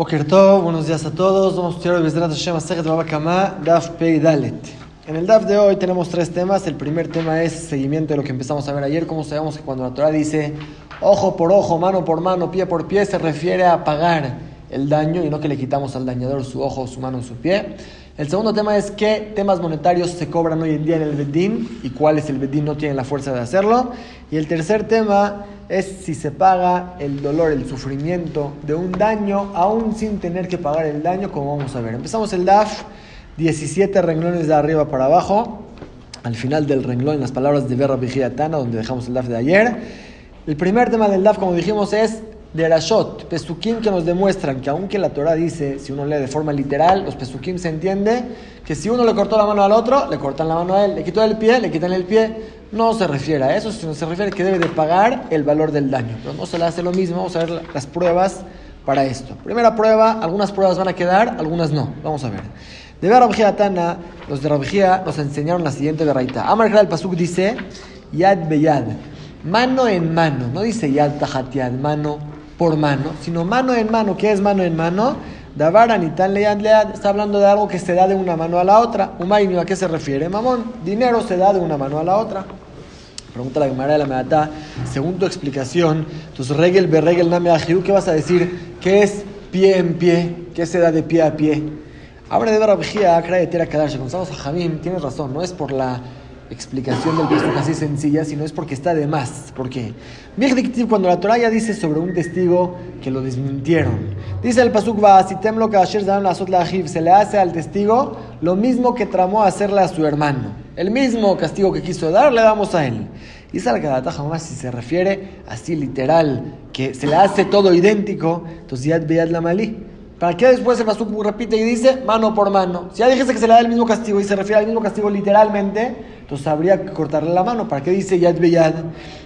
Bokerto, buenos días a todos. Vamos a estudiar Bezrat Hashem Daf Pei. En el Daf de hoy tenemos tres temas. El primer tema es seguimiento de lo que empezamos a ver ayer. Como sabemos que cuando la Torah dice ojo por ojo, mano por mano, pie por pie, se refiere a pagar el daño y no que le quitamos al dañador su ojo, su mano, su pie. El segundo tema es qué temas monetarios se cobran hoy en día en el Bedín y cuáles el Bedín no tiene la fuerza de hacerlo. Y el tercer tema es si se paga el dolor, el sufrimiento de un daño, aún sin tener que pagar el daño, como vamos a ver. Empezamos el DAF, 17 renglones de arriba para abajo, al final del renglón, en las palabras de Berra Tana, donde dejamos el DAF de ayer. El primer tema del DAF, como dijimos, es de Rashot, pesukim que nos demuestran que aunque la Torah dice, si uno lee de forma literal, los pesukim se entiende que si uno le cortó la mano al otro, le cortan la mano a él, le quitó el pie, le quitan el pie. No se refiere a eso, sino se refiere a que debe de pagar el valor del daño. Pero no se le hace lo mismo, vamos a ver las pruebas para esto. Primera prueba, algunas pruebas van a quedar, algunas no. Vamos a ver. De ver Tana, los de Rabjía nos enseñaron la siguiente verraita. Amar el Pasuk dice, Yad Beyad, mano en mano, no dice Yad Tajatiad, mano por mano, sino mano en mano. ¿Qué es mano en mano? Davaran y tan lead. Está hablando de algo que se da de una mano a la otra. Umaini, ¿a qué se refiere? Mamón, dinero se da de una mano a la otra. Pregunta la Gemara de la Medatá, según tu explicación, tus regel berregel name ¿qué vas a decir? ¿Qué es pie en pie? ¿Qué se da de pie a pie? Ahora de Barabjía, Kra de Tera Kadash, a tienes razón, no es por la explicación del pasuk así sencilla, sino es porque está de más. ¿Por qué? Cuando la Torah ya dice sobre un testigo que lo desmintieron, dice el pasuk va, temlo se le hace al testigo lo mismo que tramó hacerle a su hermano. El mismo castigo que quiso dar, le damos a él. Y la jamás si se refiere así literal, que se le hace todo idéntico, entonces yad beyad la malí. ¿Para qué después el Pasuk repite y dice mano por mano? Si ya dijese que se le da el mismo castigo y se refiere al mismo castigo literalmente, entonces habría que cortarle la mano. ¿Para qué dice Yad Beyad?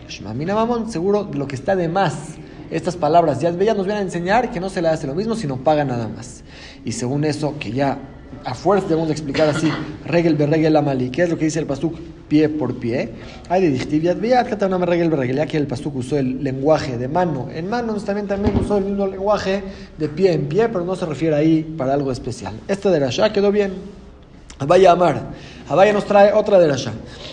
Shmamina Mamón, seguro lo que está de más. Estas palabras Yad Beyad nos vienen a enseñar que no se le hace lo mismo, sino paga nada más. Y según eso, que ya a fuerza debemos explicar así, regel regel amali, ¿qué es lo que dice el pasuk pie por pie? Hay de dictiviat me regel regel, ya que el pasuk usó el lenguaje de mano en mano, también también usó el mismo lenguaje de pie en pie, pero no se refiere ahí para algo especial. Este de Rasha quedó bien. Vaya amar. Abaya nos trae otra de Rasha.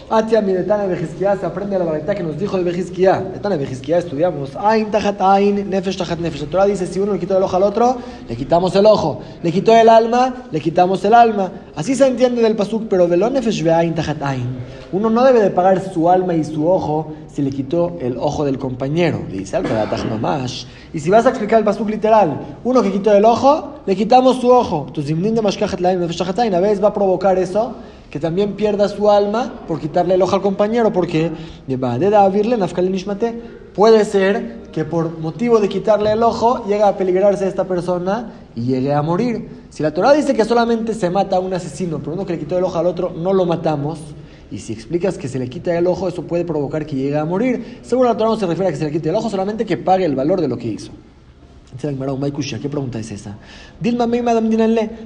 Atia mi Betana Bejizkiah se aprende la verdad que nos dijo el Bejizkiah. Betana Bejizkiah estudiamos. Ain tajat ain, nefesh tajat nefesh. La Torah dice: si uno le quitó el ojo al otro, le quitamos el ojo. Le quitó el alma, le quitamos el alma. Así se entiende del pasuk, pero velo nefesh ain tajat ain. Uno no debe de pagar su alma y su ojo si le quitó el ojo del compañero. Dice al mamash. Y si vas a explicar el pasuk literal, uno que quitó el ojo, le quitamos su ojo. Entonces, a veces va a provocar eso que también pierda su alma por quitarle el ojo al compañero, porque puede ser que por motivo de quitarle el ojo llega a peligrarse esta persona y llegue a morir. Si la Torah dice que solamente se mata a un asesino, pero uno que le quitó el ojo al otro no lo matamos, y si explicas que se le quita el ojo, eso puede provocar que llegue a morir. Seguro la Torah no se refiere a que se le quite el ojo, solamente que pague el valor de lo que hizo. ¿Qué pregunta es esa?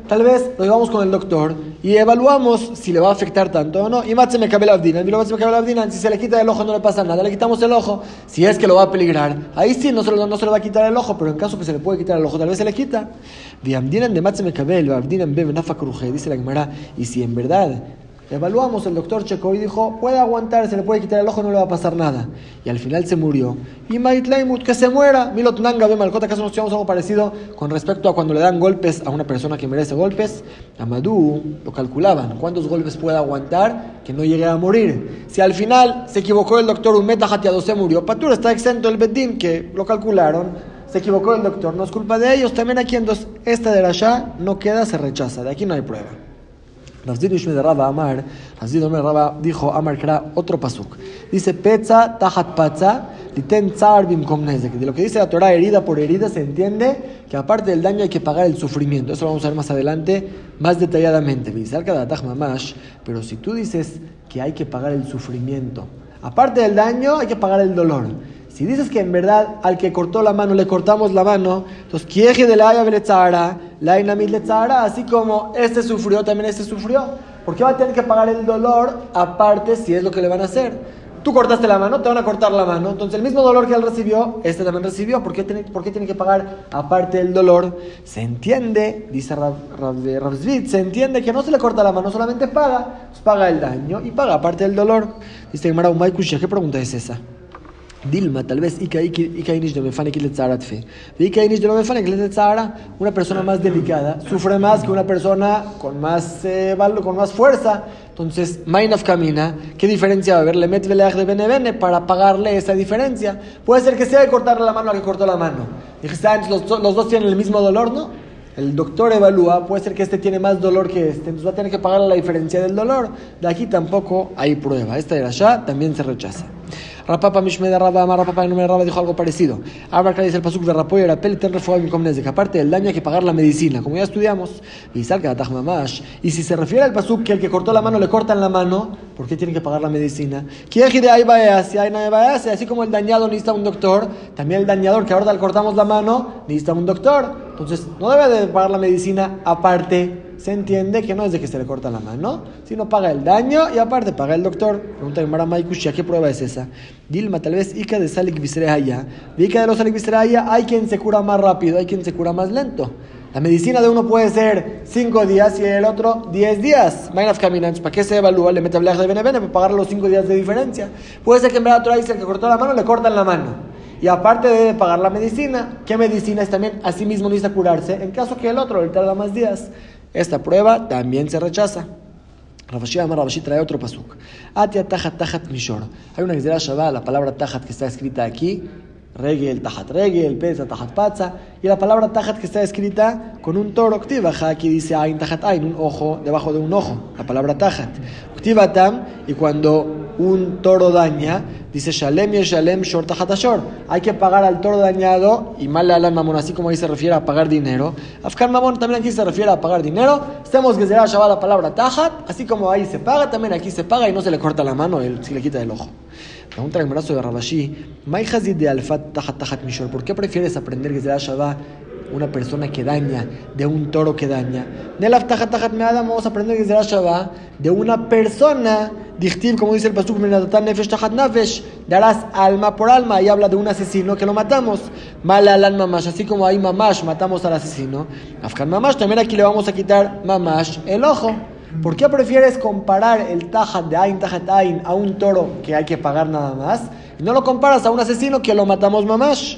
Tal vez lo llevamos con el doctor y evaluamos si le va a afectar tanto o no. Y si se le quita el ojo no le pasa nada, le quitamos el ojo. Si es que lo va a peligrar, ahí sí no se, lo, no se le va a quitar el ojo, pero en caso que se le puede quitar el ojo, tal vez se le quita. Dice la Gemara, y si en verdad Evaluamos, el doctor checó y dijo, puede aguantar, se le puede quitar el ojo, no le va a pasar nada. Y al final se murió. Y Maitlaimut, que se muera. Milot Nanga, ve Malcota, acaso nos llevamos algo parecido con respecto a cuando le dan golpes a una persona que merece golpes. Amadú lo calculaban, cuántos golpes puede aguantar que no llegue a morir. Si al final se equivocó el doctor, un meta se murió, Patur está exento el Bedín, que lo calcularon. Se equivocó el doctor, no es culpa de ellos. También aquí entonces, esta de Shah no queda, se rechaza. De aquí no hay prueba. Rafzid de Raba Amar, Rafzid Raba dijo Amar que otro pasuk. Dice Petza Tahat Patza, Liten Tzar Bimkom. De lo que dice la Torah, herida por herida, se entiende que aparte del daño hay que pagar el sufrimiento. Eso lo vamos a ver más adelante, más detalladamente. Pero si tú dices que hay que pagar el sufrimiento, aparte del daño, hay que pagar el dolor. Si dices que en verdad al que cortó la mano le cortamos la mano, entonces quieje de la la la así como este sufrió, también este sufrió. Porque va a tener que pagar el dolor aparte si es lo que le van a hacer. Tú cortaste la mano, te van a cortar la mano. Entonces, el mismo dolor que él recibió, este también recibió. ¿Por qué tiene, por qué tiene que pagar aparte del dolor? Se entiende, dice Ravzvit, se entiende que no se le corta la mano, solamente paga. Paga el daño y paga aparte del dolor. Dice Gemara ¿qué pregunta es esa? Dilma, tal vez Inish de Mefane fe. Ika Inish de Mefane una persona más delicada, sufre más que una persona con más, eh, con más fuerza. Entonces, Mainaf camina, ¿qué diferencia va a haber? Le met de Benevene para pagarle esa diferencia. Puede ser que sea de cortarle la mano a que cortó la mano. Dije, los, los dos tienen el mismo dolor, ¿no? El doctor evalúa, puede ser que este tiene más dolor que este, entonces va a tener que pagar la diferencia del dolor. De aquí tampoco hay prueba. Esta de allá también se rechaza. Rapapa Mishmeda Raba Amar Rapapa no Raba dijo algo parecido. Abra dice el pasuk de Rapoy era pel ten que aparte del daño hay que pagar la medicina, como ya estudiamos. Y salga mamash. Y si se refiere al pasuk que el que cortó la mano le cortan la mano, ¿por qué tiene que pagar la medicina? Así como el dañado necesita un doctor, también el dañador que ahora le cortamos la mano necesita un doctor. Entonces no debe de pagar la medicina aparte se entiende que no es de que se le corta la mano, sino paga el daño y aparte paga el doctor. Pregunta Mara Maikushia, ¿qué prueba es esa? Dilma, tal vez Ica de Salik Visreaya. Ica de los Salik Visreaya hay quien se cura más rápido, hay quien se cura más lento. La medicina de uno puede ser 5 días y el otro 10 días. Maynaf caminantes, ¿para qué se evalúa? Le mete de Benevene para pagar los 5 días de diferencia. Puede ser que en verdad Torah dice que cortó la mano, le cortan la mano. Y aparte de pagar la medicina, ¿qué medicina es también? Así mismo necesita curarse. En caso que el otro le tarda más días. Esta prueba también se rechaza. Rabashi Amar Rabashi trae otro pasuk. Atia tajat tajat mishor. Hay una Gzera Shabbat, la palabra tajat que está escrita aquí, regel, tajat regel, peza, tajat patza, y la palabra tajat que está escrita con un toro, baja aquí dice ain tajat ain, un ojo debajo de un ojo, la palabra tajat. tam, y cuando un toro daña, dice Shalem y Shalem Shor Shor. Hay que pagar al toro dañado y mal al mamón, así como ahí se refiere a pagar dinero. Afkar mamón también aquí se refiere a pagar dinero. Estamos que se Shabbat la palabra tajat, así como ahí se paga, también aquí se paga y no se le corta la mano si le quita el ojo. Pregunta el brazo de Rabashi, de Alfat Tajat Mishor, ¿por qué prefieres aprender que se Shabbat una persona que daña, de un toro que daña. Nelaf tajat tajat me'adam, vamos a aprender desde la Shabbat de una persona, dichtiv, como dice el pasuk, nefesh tajat nefesh, darás alma por alma, y habla de un asesino que lo matamos. Mal al mamash, así como ahí mamash matamos al asesino. Afkan mamash, también aquí le vamos a quitar mamash el ojo. ¿Por qué prefieres comparar el tajat de Ain, tajat Ain a un toro que hay que pagar nada más? Y no lo comparas a un asesino que lo matamos mamash.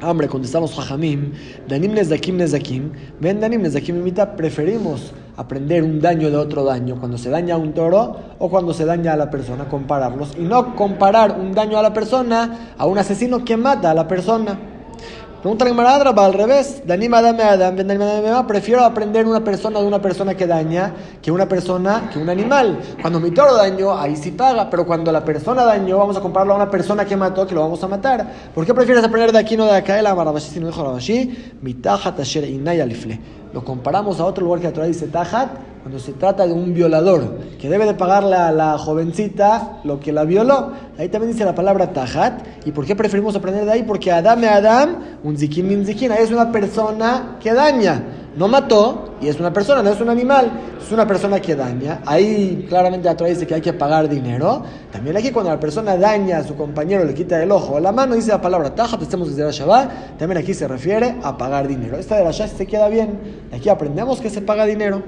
Hombre, contestamos Jajamim, Danim Nezakim Nezakim, ven Danim Nezakim imita, preferimos aprender un daño de otro daño, cuando se daña a un toro o cuando se daña a la persona, compararlos, y no comparar un daño a la persona a un asesino que mata a la persona. Pregunta la va al revés. Danima dame Adam, prefiero aprender una persona de una persona que daña que una persona que un animal. Cuando mi toro dañó, ahí sí paga, pero cuando la persona dañó, vamos a compararlo a una persona que mató, que lo vamos a matar. ¿Por qué prefieres aprender de aquí no de acá? El Amarabashi, si no dijo Rabashi, mitajat asher inayalifle. Lo comparamos a otro lugar que la Torah dice tajat, cuando se trata de un violador que debe de pagarle a la jovencita lo que la violó. Ahí también dice la palabra tajat. ¿Y por qué preferimos aprender de ahí? Porque Adam y Adam, un zikin min zikin, es una persona que daña. No mató y es una persona, no es un animal, es una persona que daña. Ahí claramente la Torah dice que hay que pagar dinero. También aquí cuando la persona daña a su compañero, le quita el ojo o la mano, dice la palabra tajat, estamos desde la Shabbat, también aquí se refiere a pagar dinero. Esta de la Shabbat se queda bien. Aquí aprendemos que se paga dinero.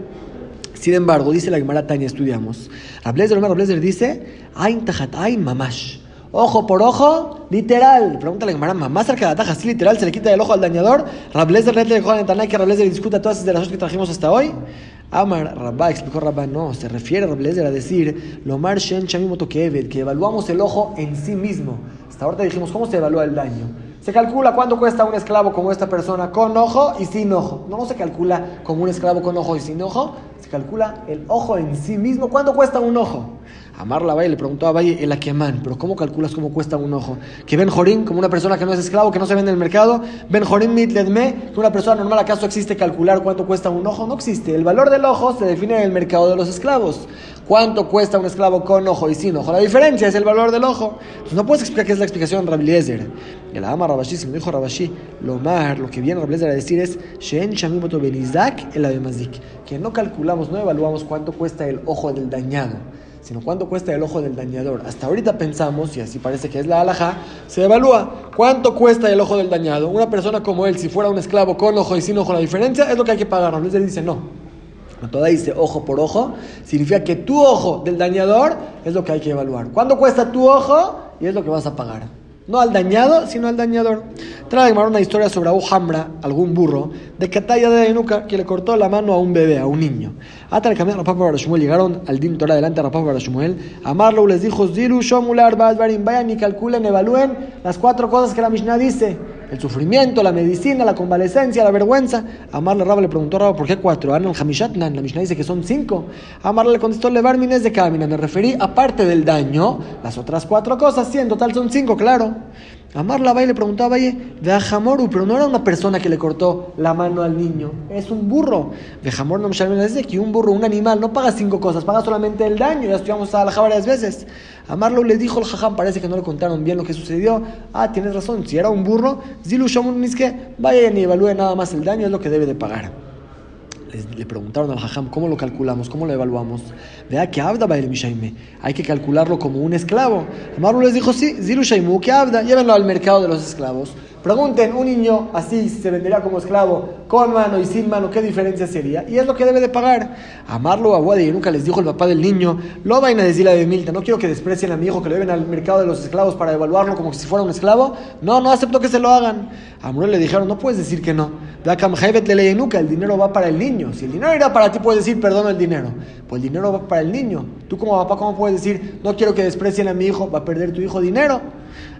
Sin embargo, dice la Gemara Tania, estudiamos. Rablezer, Rablezer dice, Ain tajat, Ain mamash. Ojo por ojo, literal. Pregunta la Gemara, mamá cerca de la taja, ¿sí literal se le quita el ojo al dañador? Rablezer le dijo a que Rablezer discuta todas las cosas que trajimos hasta hoy. Amar Rabba, explicó Rabba, no, se refiere Rablezer a decir, Lomar Shen Chamimoto que evaluamos el ojo en sí mismo. Hasta ahorita dijimos, ¿cómo se evalúa el daño? Se calcula cuánto cuesta un esclavo como esta persona con ojo y sin ojo. No, no se calcula como un esclavo con ojo y sin ojo, se calcula el ojo en sí mismo. ¿Cuánto cuesta un ojo? Amar la le preguntó a Valle el Aquemán, pero ¿cómo calculas cómo cuesta un ojo? Que Ben Jorín, como una persona que no es esclavo, que no se vende en el mercado, Ben Jorín mitledme, que una persona normal, ¿acaso existe calcular cuánto cuesta un ojo? No existe. El valor del ojo se define en el mercado de los esclavos. ¿Cuánto cuesta un esclavo con ojo y sin ojo? La diferencia es el valor del ojo. No puedes explicar qué es la explicación de. El ama Rabashi, se me dijo Rabashi, lo más, lo que viene Rabliezer a decir es, Shen Shamimoto Benizak el que no calculamos, no evaluamos cuánto cuesta el ojo del dañado sino cuánto cuesta el ojo del dañador. Hasta ahorita pensamos, y así parece que es la alhaja, se evalúa cuánto cuesta el ojo del dañado. Una persona como él, si fuera un esclavo con ojo y sin ojo, la diferencia es lo que hay que pagar. Entonces él dice, no. Toda dice ojo por ojo, significa que tu ojo del dañador es lo que hay que evaluar. ¿Cuánto cuesta tu ojo? Y es lo que vas a pagar. No al dañado, sino al dañador. Trae una historia sobre Abu Hamra, algún burro, de Cataya de Enuca, que le cortó la mano a un bebé, a un niño. Hasta el camino Rapapa Barashumuel llegaron al Din Torah delante de Rapapa Barashumuel. Amarlo les dijo: Zilu, Shomular, Badbarim, vayan y calculen, evalúen las cuatro cosas que la Mishnah dice el sufrimiento, la medicina, la convalecencia, la vergüenza. Amarle Raba le preguntó a Raba, ¿por qué cuatro? Arnold Hamishatnan, la Mishnah dice que son cinco. Amarle le contestó, Levar Mines de Kamina, me referí, aparte del daño, las otras cuatro cosas, sí, en total son cinco, claro. Amar la le preguntaba de Ajamoru, pero no era una persona que le cortó la mano al niño, es un burro. De Jamor no me dice que un burro, un animal, no paga cinco cosas, paga solamente el daño, ya estudiamos a la varias veces. Amarlo le dijo el jajam, parece que no le contaron bien lo que sucedió. Ah, tienes razón, si era un burro, Zilu Shamun que vayan y evalúe nada más el daño, es lo que debe de pagar le preguntaron al Hajam cómo lo calculamos, cómo lo evaluamos. Vea que Abda el Mishaime. Hay que calcularlo como un esclavo. Amaru les dijo: Sí, Zilu Shaimu, que Abda, llévenlo al mercado de los esclavos. Pregunten, un niño así se vendería como esclavo, con mano y sin mano, ¿qué diferencia sería? Y es lo que debe de pagar. Amarlo a Wadi, nunca les dijo el papá del niño, lo vayan a decir a Milta, no quiero que desprecien a mi hijo, que lo lleven al mercado de los esclavos para evaluarlo como si fuera un esclavo. No, no acepto que se lo hagan. A le dijeron, no puedes decir que no. El dinero va para el niño. Si el dinero era para ti, puedes decir, perdón el dinero. Pues el dinero va para el niño. Tú como papá, ¿cómo puedes decir, no quiero que desprecien a mi hijo, va a perder tu hijo dinero?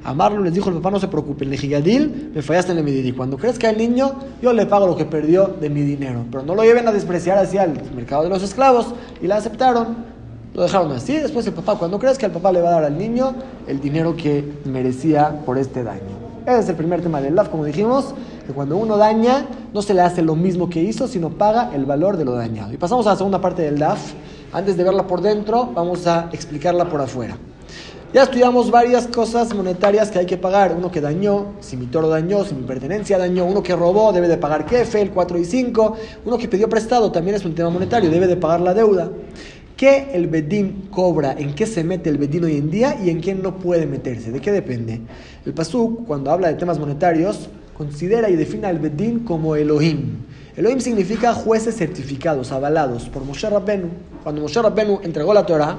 Amarlo les dijo el papá, no se preocupen, le gigadil, me fallaste en el midiri. Cuando crezca el niño, yo le pago lo que perdió de mi dinero. Pero no lo lleven a despreciar hacia el mercado de los esclavos. Y la aceptaron. Lo dejaron así. Después el papá, cuando crezca, el papá le va a dar al niño el dinero que merecía por este daño. Ese es el primer tema del LAF, como dijimos, que cuando uno daña, no se le hace lo mismo que hizo, sino paga el valor de lo dañado. Y pasamos a la segunda parte del DAF. Antes de verla por dentro, vamos a explicarla por afuera. Ya estudiamos varias cosas monetarias que hay que pagar. Uno que dañó, si mi toro dañó, si mi pertenencia dañó. Uno que robó, debe de pagar kefe, el 4 y 5. Uno que pidió prestado, también es un tema monetario, debe de pagar la deuda. ¿Qué el Bedín cobra? ¿En qué se mete el Bedín hoy en día y en qué no puede meterse? ¿De qué depende? El Pasuk, cuando habla de temas monetarios, considera y define al Bedín como Elohim. Elohim significa jueces certificados, avalados por Moshe Rabbenu. Cuando Moshe Rabbenu entregó la Torah,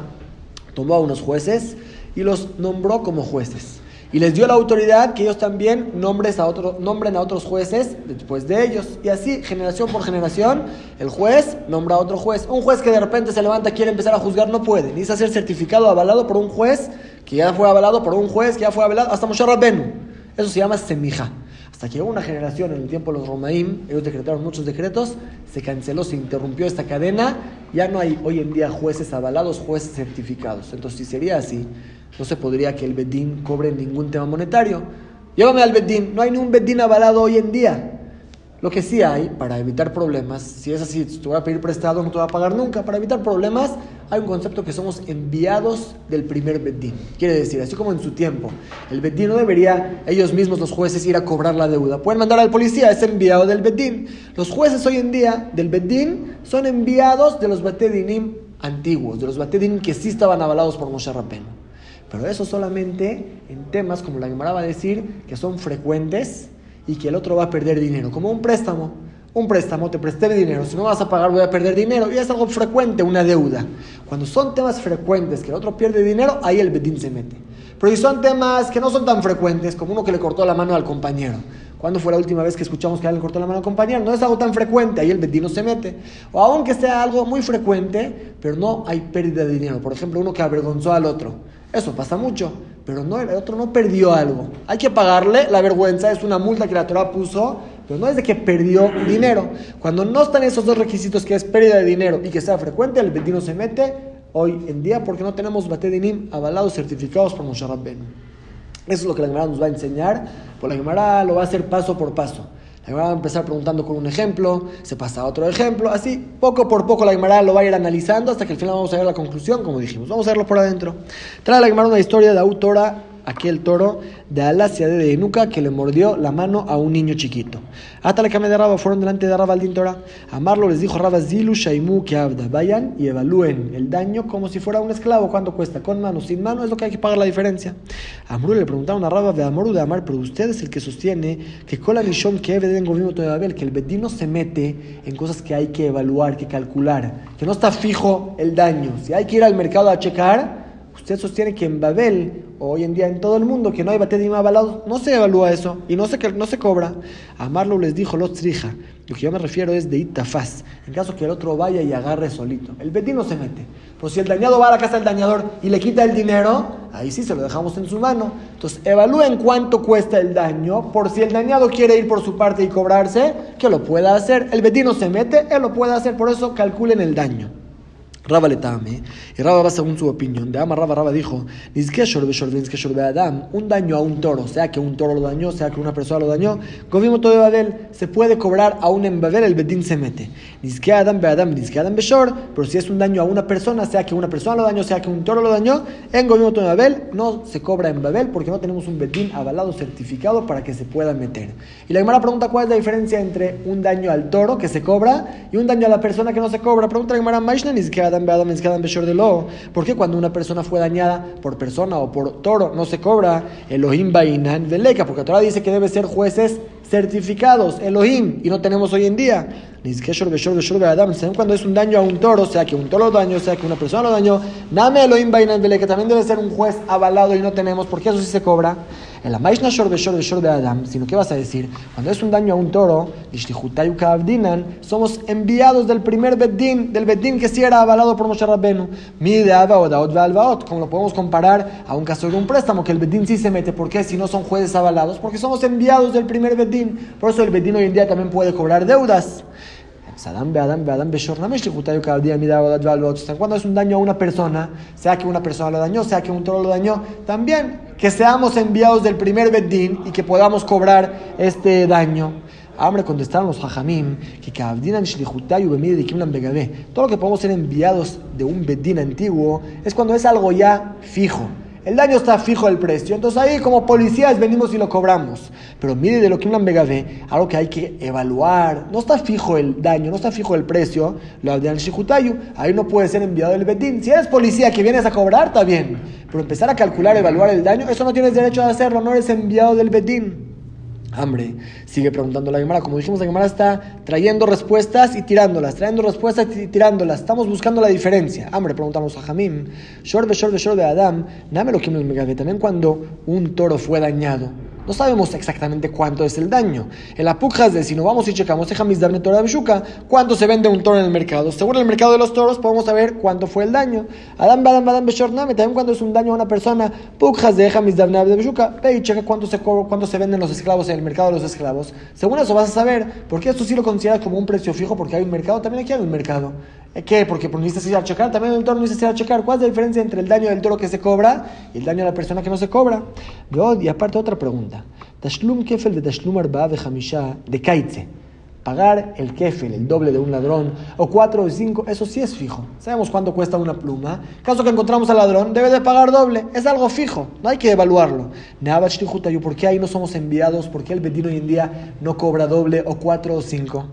tomó a unos jueces y los nombró como jueces. Y les dio la autoridad que ellos también nombres a nombren a otros jueces después de ellos. Y así, generación por generación, el juez nombra a otro juez. Un juez que de repente se levanta quiere empezar a juzgar no puede. Necesita ser certificado, avalado por un juez que ya fue avalado por un juez que ya fue avalado hasta Moshe Rabbenu. Eso se llama semija. Hasta que una generación en el tiempo de los Romaim, ellos decretaron muchos decretos, se canceló, se interrumpió esta cadena, ya no hay hoy en día jueces avalados, jueces certificados. Entonces, si sería así, no se podría que el Bedín cobre ningún tema monetario. Llévame al Bedín, no hay ningún Bedín avalado hoy en día. Lo que sí hay, para evitar problemas, si es así, te voy a pedir prestado, no te voy a pagar nunca. Para evitar problemas, hay un concepto que somos enviados del primer Bedín. Quiere decir, así como en su tiempo, el Bedín no debería ellos mismos, los jueces, ir a cobrar la deuda. Pueden mandar al policía, es enviado del Bedín. Los jueces hoy en día del Bedín son enviados de los Batedinim antiguos, de los Batedinim que sí estaban avalados por Moshe Rabbeinu. Pero eso solamente en temas, como la Gemara va a decir, que son frecuentes y que el otro va a perder dinero, como un préstamo. Un préstamo, te presté dinero, si no vas a pagar voy a perder dinero, y es algo frecuente, una deuda. Cuando son temas frecuentes que el otro pierde dinero, ahí el bedín se mete. Pero si son temas que no son tan frecuentes, como uno que le cortó la mano al compañero, ¿Cuándo fue la última vez que escuchamos que alguien cortó la mano al compañero? No es algo tan frecuente, ahí el bedín no se mete. O aunque sea algo muy frecuente, pero no hay pérdida de dinero. Por ejemplo, uno que avergonzó al otro. Eso pasa mucho, pero no, el otro no perdió algo. Hay que pagarle la vergüenza, es una multa que la Torah puso, pero no es de que perdió dinero. Cuando no están esos dos requisitos, que es pérdida de dinero y que sea frecuente, el bedino se mete hoy en día porque no tenemos batedinim avalados, certificados por Moshe Rabben. Eso es lo que la Gemara nos va a enseñar, pues la Gemara lo va a hacer paso por paso. La Gemara va a empezar preguntando con un ejemplo, se pasa a otro ejemplo, así poco por poco la Gemara lo va a ir analizando hasta que al final vamos a ver la conclusión, como dijimos. Vamos a verlo por adentro. Trae la Gemara una historia de autora aquel toro de Alasia de Enuca que le mordió la mano a un niño chiquito. Hasta la cama de Raba fueron delante de Raba al Torah. Amarlo les dijo Raba Zilu Shaimu que abda. Vayan y evalúen el daño como si fuera un esclavo. ¿Cuánto cuesta? Con mano, sin mano, es lo que hay que pagar la diferencia. Amru le preguntaron a Raba de Amoru de Amar, pero usted es el que sostiene que Kola Nishom que Eveden Gobierno de Babel, que el bedino se mete en cosas que hay que evaluar, que calcular, que no está fijo el daño. Si hay que ir al mercado a checar, Usted sostiene que en Babel, o hoy en día en todo el mundo, que no hay batedim avalados, no se evalúa eso y no se, no se cobra. Amarlo les dijo los trija. Lo que yo me refiero es de itafaz. En caso que el otro vaya y agarre solito. El betín no se mete. Pues si el dañado va a la casa del dañador y le quita el dinero, ahí sí se lo dejamos en su mano. Entonces evalúen cuánto cuesta el daño. Por si el dañado quiere ir por su parte y cobrarse, que lo pueda hacer. El betín no se mete, él lo puede hacer. Por eso calculen el daño. Raba le tame, y Raba va según su opinión. De Ama Raba, Raba dijo, Adam, un daño a un toro, sea que un toro lo dañó, sea que una persona lo dañó, gobierno todo de Babel, se puede cobrar aún en Babel, el Bedín se mete. Nizke Adam Adam, Adam Beshor, pero si es un daño a una persona, sea que una persona lo dañó, sea que un toro lo dañó, en gobierno todo de Babel, no se cobra en Babel porque no tenemos un Bedín avalado, certificado para que se pueda meter. Y la Gemara pregunta cuál es la diferencia entre un daño al toro que se cobra y un daño a la persona que no se cobra. Pregunta la Gemara, Maishna Nizke ¿Por qué cuando una persona fue dañada por persona o por toro no se cobra Elohim Bainan Veleca? Porque Torah dice que debe ser jueces certificados, Elohim, y no tenemos hoy en día. Cuando es un daño a un toro, sea que un toro lo dañó, sea que una persona lo dañó, Name Elohim Bainan Veleca también debe ser un juez avalado y no tenemos, porque eso sí se cobra. En la Maishna Shor Beshor Beshor de Adam, sino que vas a decir, cuando es un daño a un toro, somos enviados del primer Beddin, del Beddin que sí era avalado por Moshe Rabbenu. Mi de Albaot, como lo podemos comparar a un caso de un préstamo, que el Beddin sí se mete. ¿Por qué? Si no son jueces avalados, porque somos enviados del primer Beddin. Por eso el Beddin hoy en día también puede cobrar deudas. Cuando es un daño a una persona, sea que una persona lo dañó, sea que un toro lo dañó, también que seamos enviados del primer Beddin y que podamos cobrar este daño. Hombre, contestaron los hajamim que todo lo que podemos ser enviados de un Beddin antiguo es cuando es algo ya fijo. El daño está fijo el precio. Entonces ahí como policías venimos y lo cobramos. Pero mire de lo que un ve, algo que hay que evaluar. No está fijo el daño, no está fijo el precio. Lo de Shihutayu, ahí no puede ser enviado el bedín. Si eres policía que vienes a cobrar, está bien. Pero empezar a calcular, evaluar el daño, eso no tienes derecho a hacerlo, no eres enviado del bedín. Hambre. Sigue preguntando la Gemara. Como dijimos, la Gemara está trayendo respuestas y tirándolas, trayendo respuestas y tirándolas. Estamos buscando la diferencia. Hambre, preguntamos a Jamim. Shorbe, shorbe, shorbe, Adam. Dame lo que me También cuando un toro fue dañado no sabemos exactamente cuánto es el daño. En la pujas de si no vamos y checamos cuánto se vende un toro en el mercado. Según el mercado de los toros podemos saber cuánto fue el daño. Adam Badam Badam Beshorname, también cuando es un daño a una persona, pujas de de Beshuka, ve y checa cuánto se, cuánto se venden los esclavos en el mercado de los esclavos. Según eso vas a saber, porque esto sí lo consideras como un precio fijo, porque hay un mercado, también aquí hay un mercado. ¿Qué? Porque pues, necesitas ir a checar, también el toro necesita ir a checar. ¿Cuál es la diferencia entre el daño del toro que se cobra y el daño a la persona que no se cobra? Y aparte otra pregunta. Tashlum kefel de tashlum arba de kaitze. Pagar el kefel, el doble de un ladrón, o cuatro o cinco, eso sí es fijo. Sabemos cuánto cuesta una pluma. Caso que encontramos al ladrón, debe de pagar doble. Es algo fijo, no hay que evaluarlo. ¿Por qué ahí no somos enviados? ¿Por qué el bedino hoy en día no cobra doble o cuatro o cinco?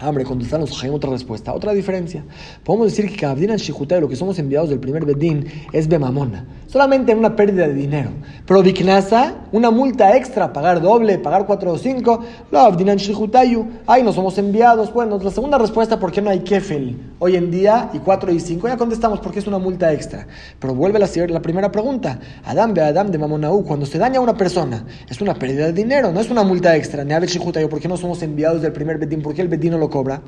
Hambre, contestaron los otra respuesta, otra diferencia. Podemos decir que Kabdin de lo que somos enviados del primer Bedín, es Bemamona. Solamente en una pérdida de dinero. Pero Viknasa, una multa extra, pagar doble, pagar cuatro o cinco. Lo Abdinan Shihutayu, ahí no somos enviados. Bueno, la segunda respuesta, ¿por qué no hay Kefel hoy en día? Y cuatro y cinco, ya contestamos, porque es una multa extra. Pero vuelve la, la primera pregunta. Adam be Adam de Mamonaú, cuando se daña a una persona, es una pérdida de dinero, no es una multa extra. Ni Shihutayu, ¿por qué no somos enviados del primer Bedín? ¿Por qué el Bedín no lo cobra.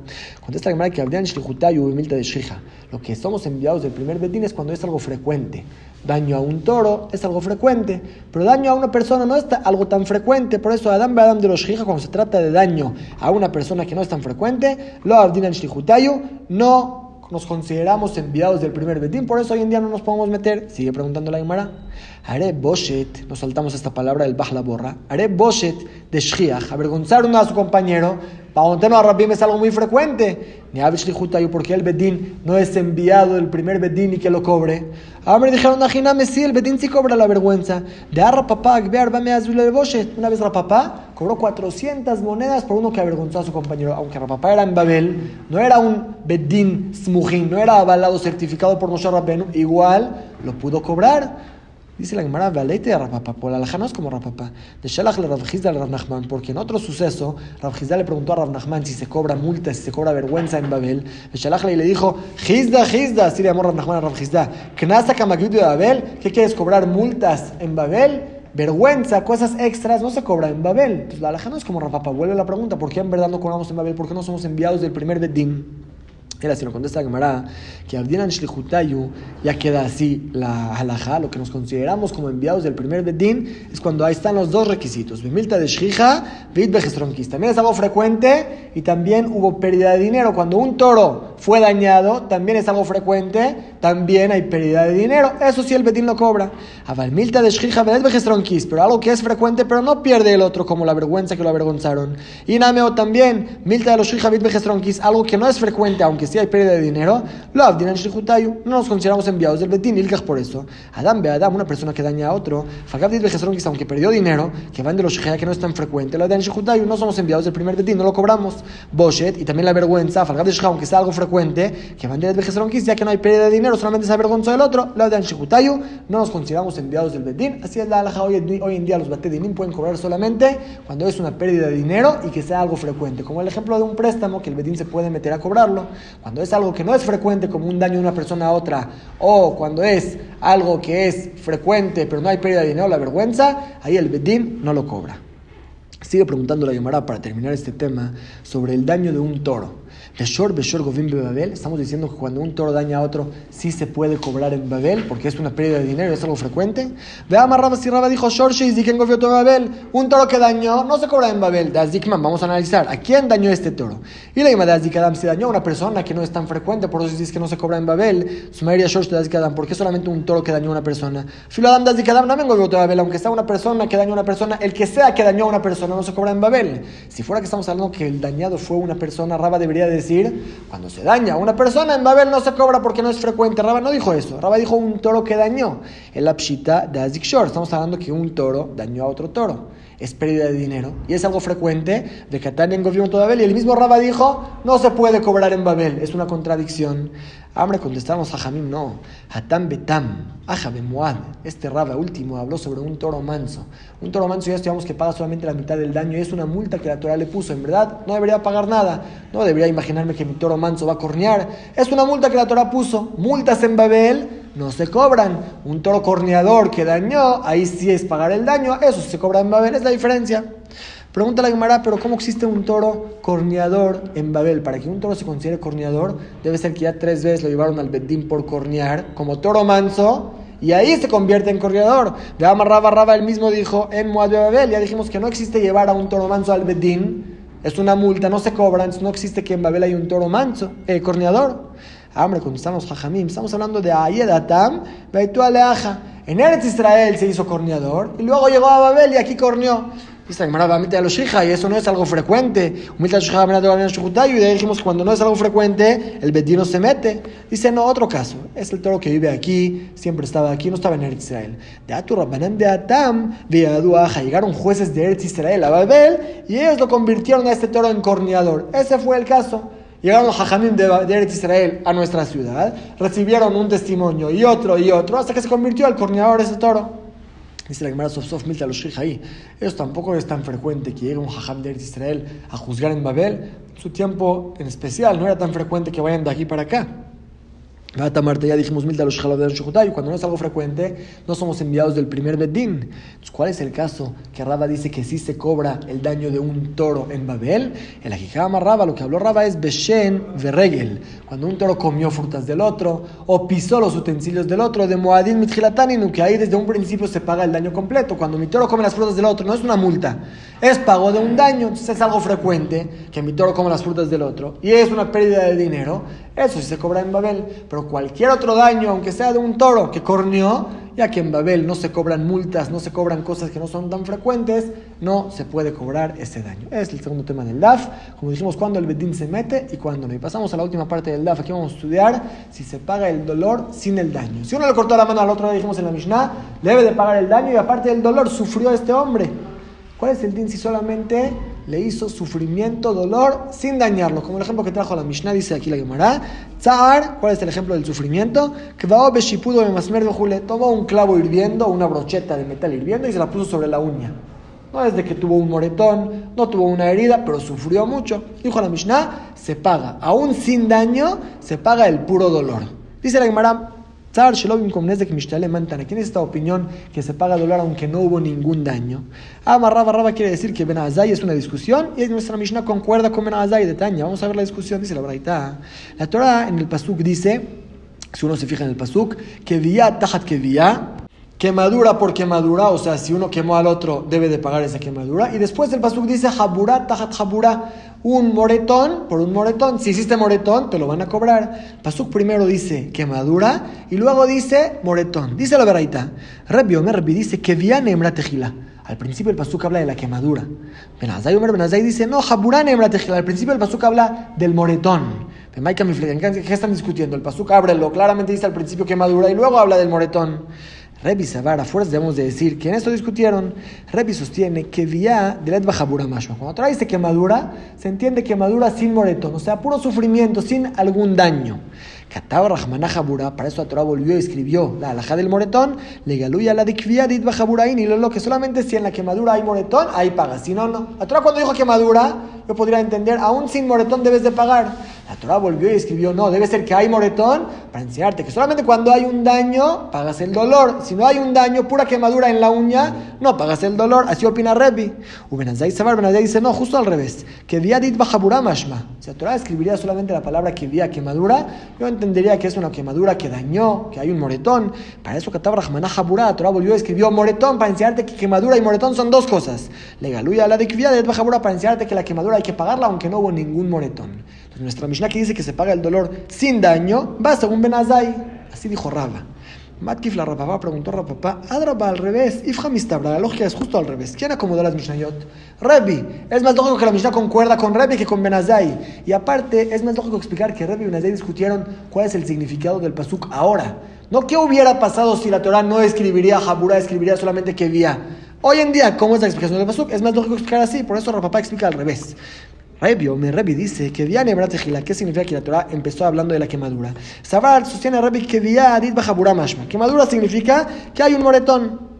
Contesta la que Abdian Shlihutayu Milta de Shija. Lo que somos enviados del primer Bedín es cuando es algo frecuente. Daño a un toro es algo frecuente, pero daño a una persona no es algo tan frecuente. Por eso, Adam Adam de los Shija, cuando se trata de daño a una persona que no es tan frecuente, lo Abdian Shlihutayu no nos consideramos enviados del primer Bedín, por eso hoy en día no nos podemos meter. Sigue preguntando la Gemara. Haré Boshet, nos saltamos esta palabra del Bach la borra. Haré Boshet de Shriach, avergonzar uno a su compañero Para a Rabim es algo muy frecuente. Ni Abishlichutayu, porque el Bedín no es enviado del primer Bedín y que lo cobre. Ahora me dijeron, Najiname, sí, el Bedín sí cobra la vergüenza. De Arra papá, Una vez Rapapá cobró 400 monedas por uno que avergonzó a su compañero. Aunque Rapapá era en Babel, no era un Bedín Smujín, no era avalado, certificado por Moshe Rabbenu, igual lo pudo cobrar. Dice la Gemara, Valeite de Rapapá, por la no es como Rapapá. De Shalach le Rabjizda al Rabnachman, porque en otro suceso, Rabjizda le preguntó a Rabnachman si se cobra multa, si se cobra vergüenza en Babel. De Shalach le dijo, Gizda, Gizda, así le llamó Rabnachman a Rabjizda. Knasa de Babel, ¿qué quieres cobrar multas en Babel? Vergüenza, cosas extras, no se cobra en Babel. Entonces la alhaja no es como Rapapá. Vuelve la pregunta, ¿por qué en verdad no cobramos en Babel? ¿Por qué no somos enviados del primer Bedim? Era, si lo contesta Gemara, que Abdinan Shlihutayu ya queda así la halajá, lo que nos consideramos como enviados del primer Bedín, es cuando ahí están los dos requisitos, Bimilta de Shriha, Vid También es algo frecuente y también hubo pérdida de dinero. Cuando un toro fue dañado, también es algo frecuente, también hay pérdida de dinero. Eso sí el Bedín lo cobra. Avalmilta de Shriha, Vid pero algo que es frecuente, pero no pierde el otro, como la vergüenza que lo avergonzaron. Y Nameo también, Milta de los Shriha, Vid algo que no es frecuente, aunque si hay pérdida de dinero, lo abdinan no nos consideramos enviados del Betín, ilkach por eso. Adam Adam, una persona que daña a otro, Fagabdit quizá aunque perdió dinero, que van de los que no es tan frecuente, lo abdinan no somos enviados del primer Betín, no lo cobramos. Boshet, y también la vergüenza, Fagabdit aunque sea algo frecuente, que van de quizá ya que no hay pérdida de dinero, solamente se avergonzó del otro, lo abdinan no nos consideramos enviados del Betín. Así es la alhaja hoy, hoy en día, los Batedinim pueden cobrar solamente cuando es una pérdida de dinero y que sea algo frecuente, como el ejemplo de un préstamo que el Betín se puede meter a cobrarlo. Cuando es algo que no es frecuente, como un daño de una persona a otra, o cuando es algo que es frecuente, pero no hay pérdida de dinero, la vergüenza, ahí el Bedín no lo cobra. Sigue preguntando la llamará para terminar este tema sobre el daño de un toro. Beshor, Beshor, Govim, Babel. Estamos diciendo que cuando un toro daña a otro, sí se puede cobrar en Babel, porque es una pérdida de dinero, es algo frecuente. Veamos, Rabba, si dijo, Shor, Diken, Babel. Un toro que dañó, no se cobra en Babel. Dazikman, vamos a analizar. ¿A quién dañó este toro? Y la llama de Azikadam se dañó a una persona que no es tan frecuente, por eso dice que no se cobra en Babel. Sumeria, Shor, Dazikadam, porque solamente un toro que dañó a una persona. Filadam, Dazikadam, no vengo Babel, aunque sea una persona que dañó a una persona, el que sea que dañó a una persona no se cobra en Babel. Si fuera que estamos hablando que el dañado fue una persona, Rabba debería decir, cuando se daña una persona, en Babel no se cobra porque no es frecuente. Rabba no dijo eso. Rabba dijo un toro que dañó. El apshita de Azik Shor. Estamos hablando que un toro dañó a otro toro. Es pérdida de dinero. Y es algo frecuente de Catania en gobierno de Babel. Y el mismo Rabba dijo, no se puede cobrar en Babel. Es una contradicción. Hombre, contestamos a Jamim, no. Hatam Betam, Bemuad. Este Rabba último habló sobre un toro manso. Un toro manso ya estudiamos que paga solamente la mitad del daño. Y es una multa que la Torah le puso. En verdad, no debería pagar nada. No debería imaginarme que mi toro manso va a cornear. Es una multa que la Torah puso. Multas en Babel no se cobran. Un toro corneador que dañó, ahí sí es pagar el daño. Eso se cobra en Babel. Es la diferencia. Pregunta la Gemara, pero ¿cómo existe un toro corneador en Babel? Para que un toro se considere corneador, debe ser que ya tres veces lo llevaron al Bedín por cornear, como toro manso, y ahí se convierte en corneador. De Amarraba Raba, él mismo dijo en Moab de Babel, ya dijimos que no existe llevar a un toro manso al Bedín, es una multa, no se cobra, entonces no existe que en Babel haya un toro manso, eh, corneador. Hombre, cuando estamos Jajamim, estamos hablando de Ayedatam, Beitu Aleaja. En Eretz Israel se hizo corneador y luego llegó a Babel y aquí corneó. Dice y eso no es algo frecuente. Y de dijimos cuando no es algo frecuente, el bedino se mete. Dice, no, otro caso. Es el toro que vive aquí, siempre estaba aquí, no estaba en Eretz Israel. De Atu de Atam, llegaron jueces de Eretz Israel a Babel y ellos lo convirtieron a este toro en corneador. Ese fue el caso. Llegaron los hajamim de, Eretz Israel a nuestra ciudad, recibieron un testimonio y otro y otro, hasta que se convirtió al corneador ese toro. Dice la Gemara Sof Milta los ahí. Eso tampoco es tan frecuente que llegue un hajam de Israel a juzgar en Babel. Su tiempo en especial no era tan frecuente que vayan de aquí para acá. Ya dijimos mil los cuando no es algo frecuente, no somos enviados del primer Bedín. ¿cuál es el caso que Raba dice que sí se cobra el daño de un toro en Babel? El Ajijama Raba, lo que habló Raba es Beshen Verregel, cuando un toro comió frutas del otro o pisó los utensilios del otro, de Moadin Mitjilataninu, que ahí desde un principio se paga el daño completo. Cuando mi toro come las frutas del otro, no es una multa, es pago de un daño, entonces es algo frecuente que mi toro come las frutas del otro y es una pérdida de dinero. Eso sí se cobra en Babel, pero Cualquier otro daño, aunque sea de un toro que corneó, ya que en Babel no se cobran multas, no se cobran cosas que no son tan frecuentes, no se puede cobrar ese daño. Es el segundo tema del DAF, como dijimos, cuando el Bedín se mete y cuando no. Y pasamos a la última parte del DAF, aquí vamos a estudiar si se paga el dolor sin el daño. Si uno le cortó la mano al otro, dijimos en la Mishnah, debe de pagar el daño y aparte del dolor sufrió este hombre. ¿Cuál es el din si solamente le hizo sufrimiento, dolor, sin dañarlo? Como el ejemplo que trajo la Mishnah, dice aquí la Gemara. Tzar, ¿cuál es el ejemplo del sufrimiento? Que tomó un clavo hirviendo, una brocheta de metal hirviendo y se la puso sobre la uña. No es de que tuvo un moretón, no tuvo una herida, pero sufrió mucho. Dijo la Mishnah, se paga, aún sin daño, se paga el puro dolor. Dice la Gemara, Tzar de que ¿Quién es esta opinión que se paga dolor aunque no hubo ningún daño? Amarraba ah, Raba quiere decir que Benazai es una discusión y nuestra Mishnah concuerda con Benazai de Tanya. Vamos a ver la discusión, dice la Braita. La Torah en el Pasuk dice, si uno se fija en el Pasuk, que vía tajat que vía, quemadura por quemadura, o sea, si uno quemó al otro, debe de pagar esa quemadura. Y después el Pasuk dice, jabura tajat jabura, un moretón por un moretón. Si hiciste moretón, te lo van a cobrar. Pasuk primero dice quemadura y luego dice moretón. Dice la veraita. Rabbi Omer dice que viene tejila. Al principio el pasuk habla de la quemadura. Benazai Omer Benazai dice, no, jaburán tejila. Al principio el pasuk habla del moretón. ¿Qué están discutiendo? El pasuk ábrelo. Claramente dice al principio quemadura y luego habla del moretón. Rebi Sabar, a fuerza debemos de decir que en esto discutieron, Rebi sostiene que vía de Bajabura Mashma. Cuando trae dice quemadura, se entiende quemadura sin moretón, o sea, puro sufrimiento, sin algún daño. Katab Rahmanah Jabura, para eso la Torah volvió y escribió la alhaja del moretón, legaluya la dikvia dit bajaburain, y lo que solamente si en la quemadura hay moretón, ahí pagas. Si no, no. La Torah cuando dijo quemadura, yo podría entender, aún sin moretón debes de pagar. La Torah volvió y escribió, no, debe ser que hay moretón para enseñarte que solamente cuando hay un daño pagas el dolor. Si no hay un daño, pura quemadura en la uña, no pagas el dolor. Así opina Rebbi. Ubenazai Sabar Benazai dice, no, justo al revés. Que dit bajabura mashma. Si la Torah escribiría solamente la palabra que vía quemadura, yo entendería que es una quemadura que dañó, que hay un moretón. Para eso Katab Rahmanah Jabura, la Torah volvió escribió moretón para enseñarte que quemadura y moretón son dos cosas. Legaluya la de dit bajabura para enseñarte que la quemadura hay que pagarla aunque no hubo ningún moretón. Entonces, nuestra Mishnah que dice que se paga el dolor sin daño, va según Benazai. Así dijo Raba. Matkif la Rapapá preguntó a Rapapá, Adraba al revés, Ifja Mistabra, la lógica es justo al revés. ¿Quién acomodó las Mishnayot? Rebi. Es más lógico que la Mishnah concuerda con Rebi que con Benazai. Y aparte, es más lógico explicar que Rebi y Benazai discutieron cuál es el significado del Pasuk ahora. No qué hubiera pasado si la Torah no escribiría Jabura, escribiría solamente que vía. Hoy en día, ¿cómo es la explicación del Pasuk? Es más lógico explicar así, por eso Rapapá explica al revés. Rebi, me Rebi dice que Viane Bratejila, ¿qué significa que la Torah empezó hablando de la quemadura? Sabar sostiene Rebi que Via Adit Bajabura Mashma. Quemadura significa que hay un moretón que.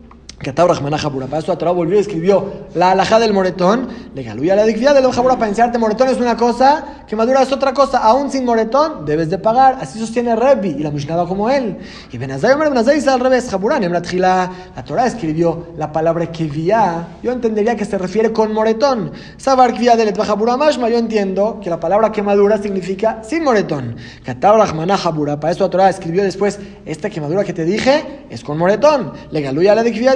Para eso Torah volvió y escribió la alajá del moretón. Le galuya la dicvía del para enseñarte moretón es una cosa, quemadura es otra cosa. Aún sin moretón debes de pagar. Así sostiene Rebbi y la Mishnah como él. Y Benazai Omer Benazai dice al revés. Jabura la Torah escribió la palabra kivia. Yo entendería que se refiere con moretón. Sabar kivia del Mashma. Yo entiendo que la palabra quemadura significa sin moretón. Katab Rahman Jabura. Para eso Torah escribió después esta quemadura que te dije es con moretón. Le galuya la dicvía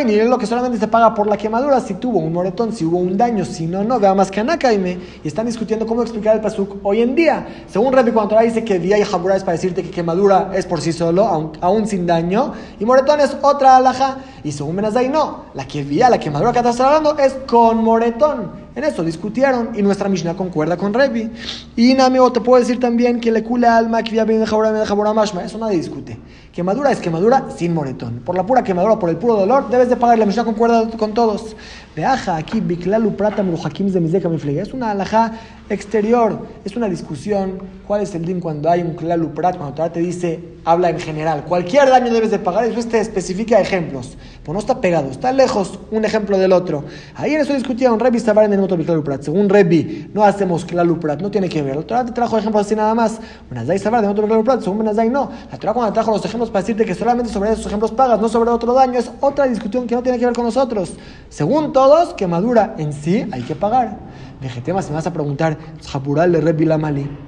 y ni es lo que solamente se paga por la quemadura, si tuvo un moretón, si hubo un daño, si no, no, vea más que Anakaime. Y están discutiendo cómo explicar el pasuk hoy en día. Según Rabbi, cuando dice que día y jabura es para decirte que quemadura es por sí solo, aún, sin daño, y moretón es otra alhaja. Y según Benazai, no, la que vía, la quemadura que estás hablando es con moretón. En eso discutieron y nuestra Mishnah concuerda con Revi. Y Namio te puedo decir también que le cule alma que bien de Jabura Mashma. Eso nadie discute. Quemadura es quemadura sin moretón. Por la pura quemadura, por el puro dolor, debes de pagar. La Mishnah concuerda con todos. Veaja aquí, Biklalu Prata Meruhakim Zemizeka Es una alhaja exterior, es una discusión. ¿Cuál es el din cuando hay un Klalu Prat? Cuando te dice, habla en general. Cualquier daño debes de pagar y después te especifica ejemplos. Pues no está pegado, está lejos un ejemplo del otro. Ahí en eso discutieron Rebi Sabar en el otro Klalu Prat. Según Rebi, no hacemos Klalu Prat, no tiene que ver. La Torah te trajo ejemplos así nada más. Benazai Sabar en otro Klalu Prat, según Benazai no. La Torah cuando trajo los ejemplos para decirte que solamente sobre esos ejemplos pagas, no sobre otro daño, es otra discusión que no tiene que ver con nosotros. Según todo, todos que madura en sí hay que pagar. Vegetema, si me vas a preguntar, Japural de Rebbi Lamali.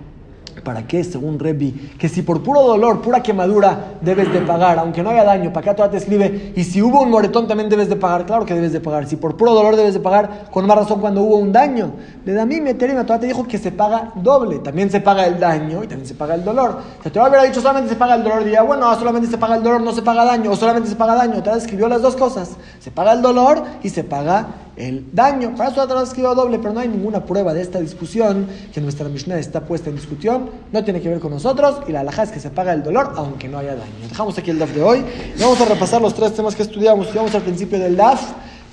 ¿Para qué? Según Rebi, que si por puro dolor, pura quemadura, debes de pagar, aunque no haya daño, para acá todavía te escribe, y si hubo un moretón también debes de pagar, claro que debes de pagar, si por puro dolor debes de pagar, con más razón cuando hubo un daño. De mí Meterima, todavía te dijo que se paga doble, también se paga el daño y también se paga el dolor. Si te hubiera dicho solamente se paga el dolor, diría, bueno, solamente se paga el dolor, no se paga daño, o solamente se paga daño, te escribió las dos cosas, se paga el dolor y se paga el daño. Para eso la escribió doble, pero no hay ninguna prueba de esta discusión que nuestra Mishnah está puesta en discusión, no tiene que ver con nosotros y la alhaja es que se paga el dolor aunque no haya daño. Dejamos aquí el DAF de hoy vamos a repasar los tres temas que estudiamos. Estudiamos al principio del DAF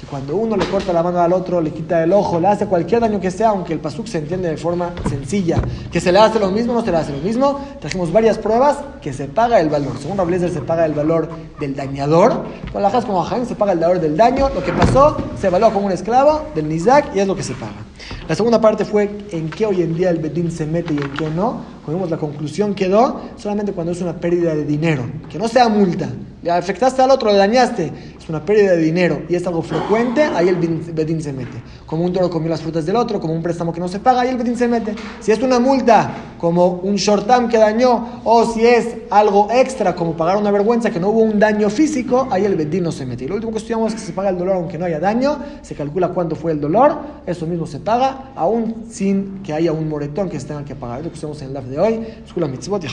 cuando uno le corta la mano al otro, le quita el ojo, le hace cualquier daño que sea, aunque el pasuk se entiende de forma sencilla, que se le hace lo mismo, no se le hace lo mismo, trajimos varias pruebas que se paga el valor. Según Rablezer se paga el valor del dañador, con la como Jaén se paga el valor del daño, lo que pasó se evalúa como un esclavo del Nizak y es lo que se paga. La segunda parte fue en qué hoy en día el Bedín se mete y en qué no. Como vimos, la conclusión quedó solamente cuando es una pérdida de dinero, que no sea multa. Le afectaste al otro, le dañaste, es una pérdida de dinero y es algo frecuente, ahí el Bedín se mete. Como un toro comió las frutas del otro, como un préstamo que no se paga, ahí el Bedín se mete. Si es una multa, como un short term que dañó, o si es algo extra, como pagar una vergüenza que no hubo un daño físico, ahí el Bedín no se mete. Y lo último que estudiamos es que se paga el dolor aunque no haya daño, se calcula cuánto fue el dolor, eso mismo se paga, aún sin que haya un moretón que se tenga que pagar. Lo que estudiamos en el live de hoy. Mitzvot y